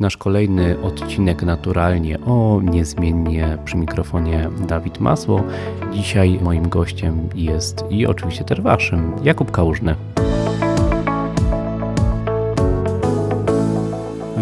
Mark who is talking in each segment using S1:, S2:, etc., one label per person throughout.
S1: nasz kolejny odcinek naturalnie o niezmiennie przy mikrofonie Dawid Masło. Dzisiaj moim gościem jest i oczywiście też waszym Jakub Kałużny.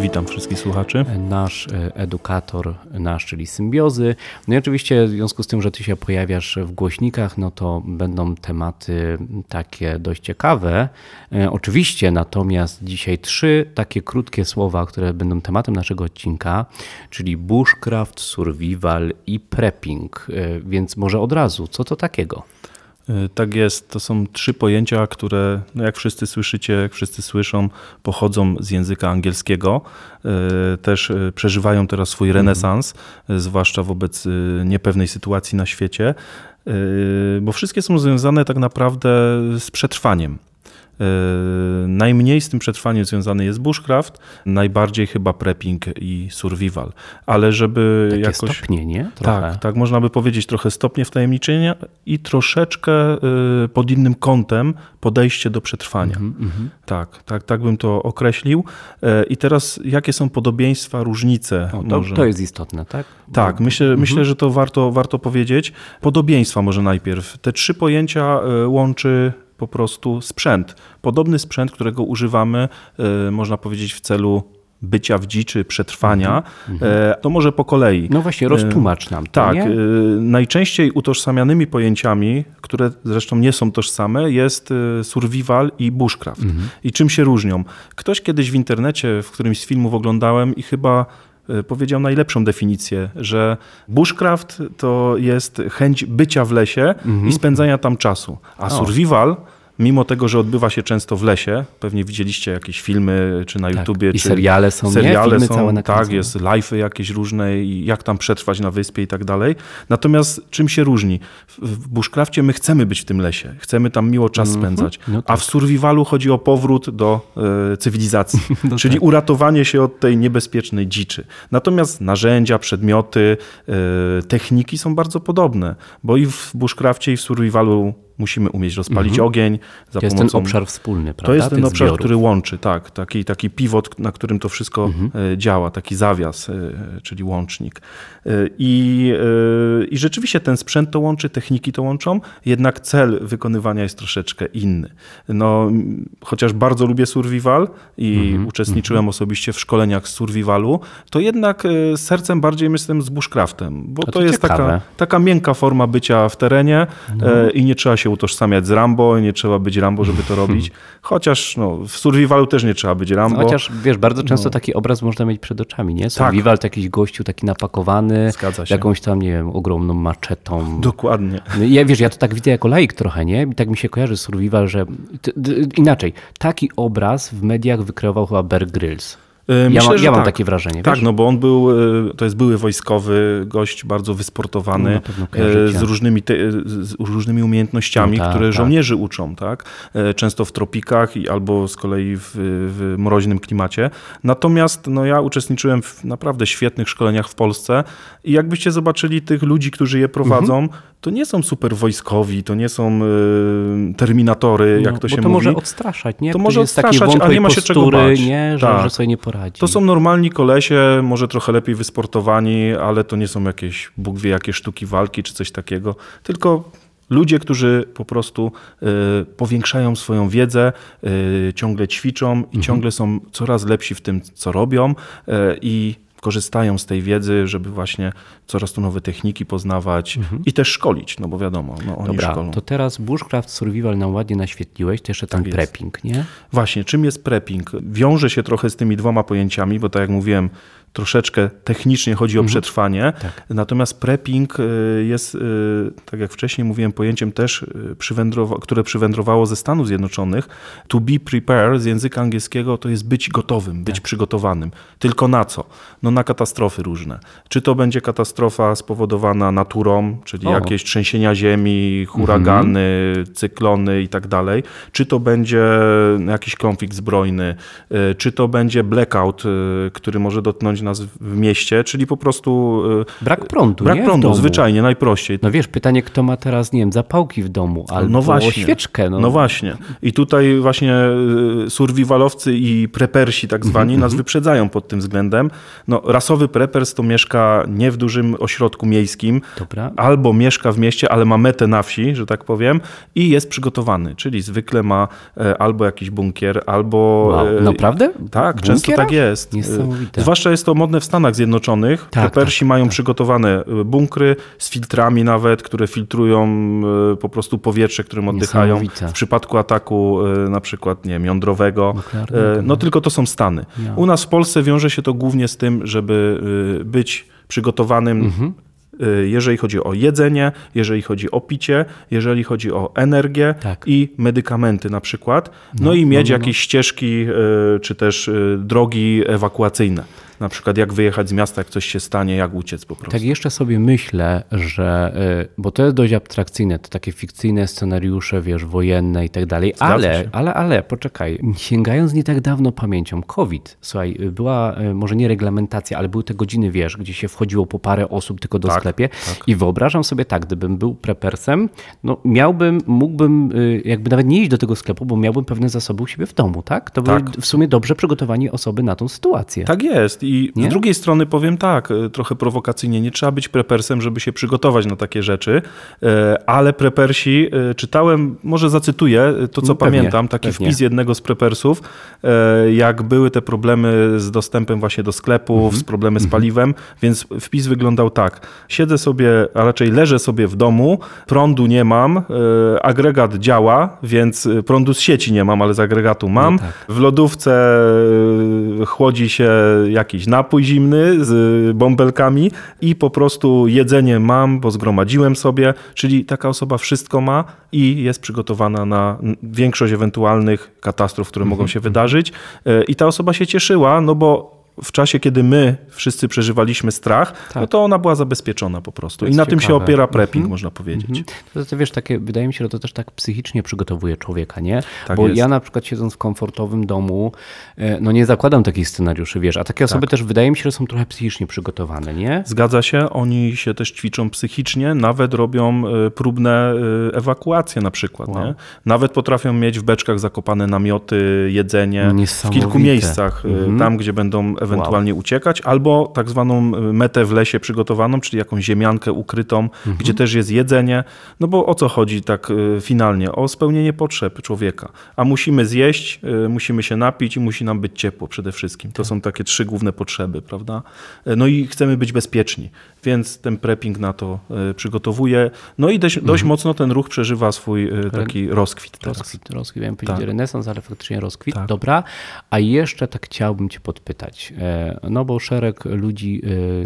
S2: Witam wszystkich słuchaczy.
S1: Nasz e, edukator, nasz, czyli symbiozy. No i oczywiście w związku z tym, że ty się pojawiasz w głośnikach, no to będą tematy takie dość ciekawe. E, oczywiście natomiast dzisiaj trzy takie krótkie słowa, które będą tematem naszego odcinka, czyli bushcraft, survival i prepping. E, więc może od razu, co to takiego?
S2: E, tak jest. To są trzy pojęcia, które, no jak wszyscy słyszycie, jak wszyscy słyszą, pochodzą z języka angielskiego. E, też e, przeżywają teraz swój mhm. renesans, zwłaszcza wobec niepewnej sytuacji na świecie, bo wszystkie są związane tak naprawdę z przetrwaniem. E, najmniej z tym przetrwaniem związany jest bushcraft, najbardziej chyba prepping i survival. Ale żeby
S1: Takie
S2: jakoś...
S1: stopnie, nie?
S2: Trochę. Tak, tak, można by powiedzieć trochę stopnie wtajemniczenia i troszeczkę e, pod innym kątem podejście do przetrwania. Mm -hmm. Tak, tak, tak bym to określił. E, I teraz jakie są podobieństwa, różnice?
S1: O, to, może? to jest istotne, tak?
S2: Tak, myślę, mm -hmm. myślę, że to warto, warto powiedzieć. Podobieństwa może najpierw. Te trzy pojęcia łączy po prostu sprzęt. Podobny sprzęt, którego używamy, e, można powiedzieć, w celu bycia w dziczy, przetrwania, mm -hmm. to może po kolei.
S1: No właśnie, roztłumacz nam to,
S2: Tak,
S1: nie?
S2: najczęściej utożsamianymi pojęciami, które zresztą nie są tożsame, jest survival i bushcraft. -hmm. I czym się różnią? Ktoś kiedyś w internecie, w którymś z filmów oglądałem i chyba E, powiedział najlepszą definicję, że bushcraft to jest chęć bycia w lesie mhm. i spędzania tam czasu, a o. survival mimo tego, że odbywa się często w lesie, pewnie widzieliście jakieś filmy, czy na tak. YouTubie,
S1: I
S2: czy
S1: seriale są,
S2: seriale
S1: nie?
S2: są, tak, jest live'y jakieś różne i jak tam przetrwać na wyspie i tak dalej. Natomiast czym się różni? W bushcrafcie my chcemy być w tym lesie, chcemy tam miło czas mm -hmm. spędzać, no tak. a w survivalu chodzi o powrót do e, cywilizacji, no czyli tak. uratowanie się od tej niebezpiecznej dziczy. Natomiast narzędzia, przedmioty, e, techniki są bardzo podobne, bo i w bushcrafcie i w survivalu musimy umieć rozpalić mhm. ogień.
S1: Za to jest pomocą... ten obszar wspólny, prawda?
S2: To jest ten obszar, zbiorów. który łączy, tak. Taki, taki pivot, na którym to wszystko mhm. E, działa, taki zawias, e, czyli łącznik. E, I, I rzeczywiście ten sprzęt to łączy, techniki to łączą, jednak cel wykonywania jest troszeczkę inny. No, chociaż bardzo lubię survival i mhm. uczestniczyłem mhm. osobiście w szkoleniach z survivalu, to jednak sercem bardziej jestem z bushcraftem, bo to, to jest taka, taka miękka forma bycia w terenie no. i nie trzeba się utożsamiać z Rambo, nie trzeba być Rambo, żeby to robić. Chociaż no, w survivalu też nie trzeba być Rambo.
S1: Chociaż wiesz, bardzo często no. taki obraz można mieć przed oczami, nie? Tak. Survival tak. to jakiś gościu taki napakowany, jakąś tam, nie wiem, ogromną maczetą.
S2: Dokładnie.
S1: No, ja wiesz, ja to tak widzę jako laik trochę, nie? I tak mi się kojarzy survival, że inaczej, taki obraz w mediach wykreował chyba Bear Grylls.
S2: E, myślę,
S1: ja, ja mam tak. takie wrażenie.
S2: Tak, wiesz? no bo on był, e, to jest były wojskowy gość, bardzo wysportowany, no, e, z, różnymi te, z różnymi umiejętnościami, no, tak, które tak. żołnierzy uczą, tak? Często w tropikach albo z kolei w, w mroźnym klimacie. Natomiast no, ja uczestniczyłem w naprawdę świetnych szkoleniach w Polsce i jakbyście zobaczyli tych ludzi, którzy je prowadzą, mhm to nie są super wojskowi, to nie są y, terminatory, no, jak to się
S1: to
S2: mówi.
S1: To może odstraszać, nie?
S2: To może odstraszać, a nie ma się czego bać.
S1: Nie, że, tak. że sobie nie poradzi.
S2: To są normalni kolesie, może trochę lepiej wysportowani, ale to nie są jakieś, Bóg wie, jakie sztuki walki czy coś takiego, tylko ludzie, którzy po prostu y, powiększają swoją wiedzę, y, ciągle ćwiczą i mhm. ciągle są coraz lepsi w tym, co robią y, i korzystają z tej wiedzy, żeby właśnie coraz to nowe techniki poznawać mhm. i też szkolić, no bo wiadomo, no oni
S1: Dobra,
S2: szkolą.
S1: to teraz Bushcraft Survival nam ładnie naświetliłeś, to jeszcze tam tak prepping, nie?
S2: Właśnie, czym jest prepping? Wiąże się trochę z tymi dwoma pojęciami, bo tak jak mówiłem, troszeczkę technicznie chodzi o mhm. przetrwanie. Tak. Natomiast prepping y, jest, y, tak jak wcześniej mówiłem, pojęciem też, y, przywędrowa które przywędrowało ze Stanów Zjednoczonych. To be prepared z języka angielskiego to jest być gotowym, być tak. przygotowanym. Tylko na co? No na katastrofy różne. Czy to będzie katastrofa spowodowana naturą, czyli o. jakieś trzęsienia ziemi, huragany, mhm. cyklony i tak dalej. Czy to będzie jakiś konflikt zbrojny, czy to będzie blackout, który może dotknąć u nas w mieście, czyli po prostu...
S1: Brak prądu,
S2: Brak
S1: nie?
S2: prądu, zwyczajnie, najprościej.
S1: No wiesz, pytanie, kto ma teraz, nie wiem, zapałki w domu albo no właśnie, świeczkę.
S2: No. no właśnie. I tutaj właśnie survivalowcy i prepersi tak zwani -hmm. nas wyprzedzają pod tym względem. No, rasowy prepers to mieszka nie w dużym ośrodku miejskim, Dobra. albo mieszka w mieście, ale ma metę na wsi, że tak powiem, i jest przygotowany, czyli zwykle ma albo jakiś bunkier, albo...
S1: Wow. Naprawdę?
S2: Tak, Bunkiera? często tak jest.
S1: Niesamowite.
S2: Zwłaszcza jest to modne w Stanach Zjednoczonych. Tak, Prepersi tak, mają tak. przygotowane bunkry z filtrami nawet, które filtrują po prostu powietrze, którym oddychają. W przypadku ataku na przykład, nie wiem, jądrowego. No tylko to są Stany. Ja. U nas w Polsce wiąże się to głównie z tym, żeby być przygotowanym mhm jeżeli chodzi o jedzenie, jeżeli chodzi o picie, jeżeli chodzi o energię tak. i medykamenty na przykład, no, no i mieć no, no, no. jakieś ścieżki czy też drogi ewakuacyjne na przykład jak wyjechać z miasta, jak coś się stanie, jak uciec po prostu.
S1: Tak jeszcze sobie myślę, że, y, bo to jest dość abstrakcyjne, to takie fikcyjne scenariusze, wiesz, wojenne i tak dalej, ale, ale, ale, poczekaj, sięgając nie tak dawno pamięcią, COVID, słuchaj, była y, może nie reglamentacja, ale były te godziny, wiesz, gdzie się wchodziło po parę osób tylko do tak, sklepie tak. i wyobrażam sobie tak, gdybym był prepersem, no miałbym, mógłbym y, jakby nawet nie iść do tego sklepu, bo miałbym pewne zasoby u siebie w domu, tak? To tak. były w sumie dobrze przygotowani osoby na tą sytuację.
S2: Tak jest i nie? z drugiej strony powiem tak, e, trochę prowokacyjnie, nie trzeba być prepersem, żeby się przygotować na takie rzeczy, e, ale prepersi, e, czytałem, może zacytuję to, co no, pewnie, pamiętam, taki pewnie. wpis jednego z prepersów, jak były te problemy z dostępem właśnie do sklepów, mhm. z problemy z mhm. paliwem, więc wpis wyglądał tak. Siedzę sobie, a raczej leżę sobie w domu, prądu nie mam, agregat działa, więc prądu z sieci nie mam, ale z agregatu mam. No tak. W lodówce chłodzi się jakiś jakiś napój zimny z bąbelkami i po prostu jedzenie mam, bo zgromadziłem sobie, czyli taka osoba wszystko ma i jest przygotowana na większość ewentualnych katastrof, które mogą mhm, się mhm. wydarzyć. E, I ta osoba się cieszyła, no bo w czasie, kiedy my wszyscy przeżywaliśmy strach, tak. no to ona była zabezpieczona po prostu. I na ciekawe. tym się opiera prepping, mhm. można powiedzieć. Mhm.
S1: To, to, wiesz, takie, wydaje mi się, że to też tak psychicznie przygotowuje człowieka, nie? Tak Bo jest. ja na przykład siedząc w komfortowym domu, e, no nie zakładam takich scenariuszy, wiesz, a takie osoby tak. też wydaje mi się, że są trochę psychicznie przygotowane, nie?
S2: Zgadza się, oni się też ćwiczą psychicznie, nawet robią e, próbne e, ewakuacje na przykład, wow. nie? Nawet potrafią mieć w beczkach zakopane namioty, jedzenie w kilku miejscach, mhm. tam gdzie będą ewentualnie wow. uciekać, albo tak zwaną y, metę w lesie przygotowaną, czyli jakąś ziemiankę ukrytą, mhm. gdzie też jest jedzenie. No bo o co chodzi tak y, finalnie? O spełnienie potrzeb człowieka. A musimy zjeść, y, musimy się napić i musi nam być ciepło przede wszystkim. To tak. są takie trzy główne potrzeby, prawda? No i chcemy być bezpieczni, więc ten prepping na to przygotowuje. No i dość, dość mhm. mocno ten ruch przeżywa swój taki rozkwit teraz.
S1: Rozkwit, rozkwit. Miałem powiedzieć tak. renesans, ale faktycznie rozkwit. Tak. Dobra. A jeszcze tak chciałbym cię podpytać. E, no bo szereg ludzi,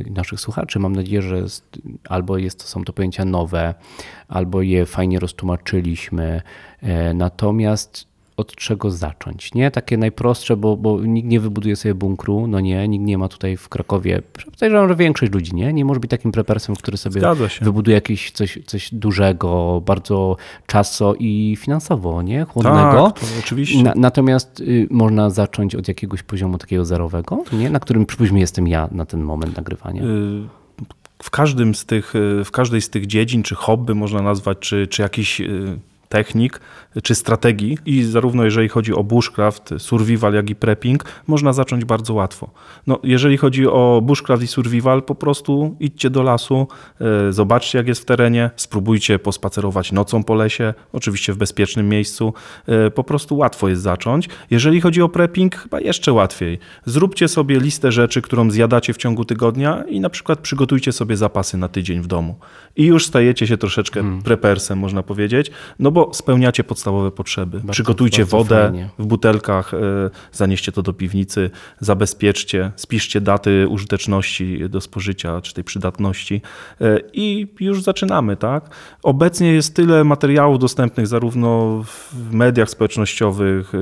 S1: e, naszych słuchaczy, mam nadzieję, że albo jest, są to pojęcia nowe, albo je fajnie roztłumaczyliśmy. E, natomiast od czego zacząć, nie? Takie najprostsze, bo, bo nikt nie wybuduje sobie bunkru, no nie, nikt nie ma tutaj w Krakowie, podejrzewam, że większość ludzi, nie? Nie może być takim prepersem, który sobie wybuduje jakieś coś, coś dużego, bardzo czaso i finansowo, nie? Chłodnego.
S2: Tak, oczywiście. Na,
S1: natomiast y, można zacząć od jakiegoś poziomu takiego zerowego, nie? Na którym przypuśćmy jestem ja na ten moment nagrywania. Y
S2: w każdym z tych, y, w każdej z tych dziedzin, czy hobby można nazwać, czy, czy jakiś y, technik czy strategii i zarówno jeżeli chodzi o bushcraft, survival, jak i prepping, można zacząć bardzo łatwo. No, jeżeli chodzi o bushcraft i survival, po prostu idźcie do lasu, e, zobaczcie jak jest w terenie, spróbujcie pospacerować nocą po lesie, oczywiście w bezpiecznym miejscu. E, po prostu łatwo jest zacząć. Jeżeli chodzi o prepping, chyba jeszcze łatwiej. Zróbcie sobie listę rzeczy, którą zjadacie w ciągu tygodnia i na przykład przygotujcie sobie zapasy na tydzień w domu. I już stajecie się troszeczkę hmm. prepersem, można powiedzieć, no bo spełniacie podstawowe potrzeby. Bardzo, Przygotujcie bardzo wodę fajnie. w butelkach, e, zanieście to do piwnicy, zabezpieczcie, spiszcie daty użyteczności do spożycia czy tej przydatności e, i już zaczynamy. Tak? Obecnie jest tyle materiałów dostępnych zarówno w mediach społecznościowych, e,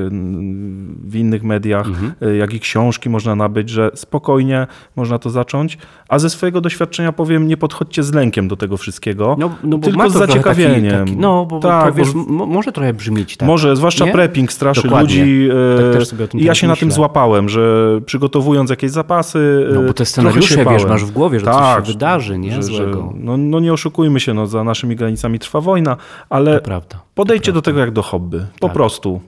S2: w innych mediach, mhm. jak i książki można nabyć, że spokojnie można to zacząć. A ze swojego doświadczenia powiem, nie podchodźcie z lękiem do tego wszystkiego, no, no tylko z zaciekawieniem. Taki, taki,
S1: no, bo tak, wiesz, może trochę brzmieć tak.
S2: Może, zwłaszcza nie? prepping straszy Dokładnie. ludzi. Tak o tym I ja się myślę. na tym złapałem, że przygotowując jakieś zapasy.
S1: No bo te scenariusze, wiesz, masz w głowie, że tak, coś się wydarzy, nie? Że, Złego.
S2: Że, no, no nie oszukujmy się, no, za naszymi granicami trwa wojna, ale podejdźcie do tego jak do hobby. Po tak. prostu.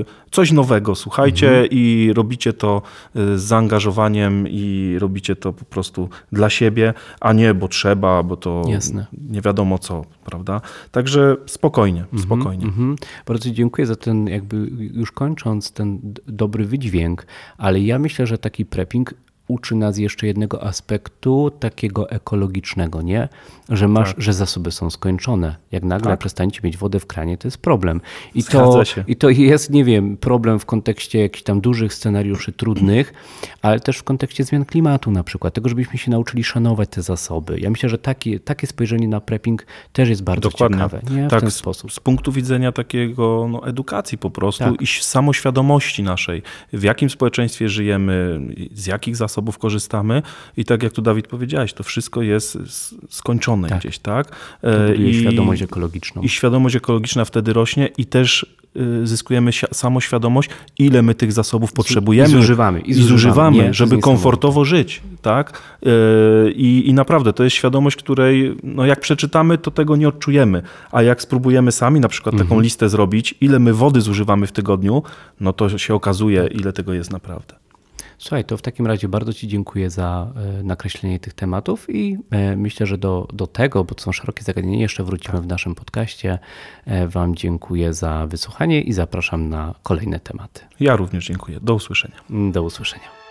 S2: Y, coś nowego, słuchajcie mhm. i robicie to z zaangażowaniem i robicie to po prostu dla siebie, a nie bo trzeba, bo to Jasne. nie wiadomo co, prawda? Także spokojnie, mhm. spokojnie. Mhm.
S1: Bardzo dziękuję za ten, jakby już kończąc, ten dobry wydźwięk, ale ja myślę, że taki prepping uczy nas jeszcze jednego aspektu takiego ekologicznego, nie? Że masz, tak. że zasoby są skończone. Jak nagle tak. przestaniecie mieć wodę w kranie, to jest problem. I to, I to jest, nie wiem, problem w kontekście jakichś tam dużych scenariuszy trudnych, ale też w kontekście zmian klimatu na przykład, tego, żebyśmy się nauczyli szanować te zasoby. Ja myślę, że taki, takie spojrzenie na prepping też jest bardzo Dokładnie. ciekawe. Nie? W
S2: tak,
S1: ten sposób.
S2: Z, z punktu widzenia takiego no, edukacji po prostu tak. i samoświadomości naszej, w jakim społeczeństwie żyjemy, z jakich zasobów zasobów korzystamy i tak jak tu Dawid powiedziałeś, to wszystko jest skończone tak. gdzieś, tak?
S1: I świadomość ekologiczną.
S2: I świadomość ekologiczna wtedy rośnie i też y, zyskujemy samoświadomość, ile my tych zasobów potrzebujemy. I
S1: zużywamy.
S2: I zużywamy, I zużywamy Nie, żeby komfortowo żyć. Tak? Y, I, I naprawdę to jest świadomość, której no jak przeczytamy, to tego nie odczujemy. A jak spróbujemy sami na przykład mhm. taką listę zrobić, ile my wody zużywamy w tygodniu, no to się okazuje, ile tego jest naprawdę.
S1: Słuchaj, to w takim razie bardzo Ci dziękuję za e, nakreślenie tych tematów i e, myślę, że do, do tego, bo to są szerokie zagadnienia, jeszcze wrócimy w naszym podcaście. E, wam dziękuję za wysłuchanie i zapraszam na kolejne tematy.
S2: Ja również dziękuję. Do usłyszenia.
S1: Do usłyszenia.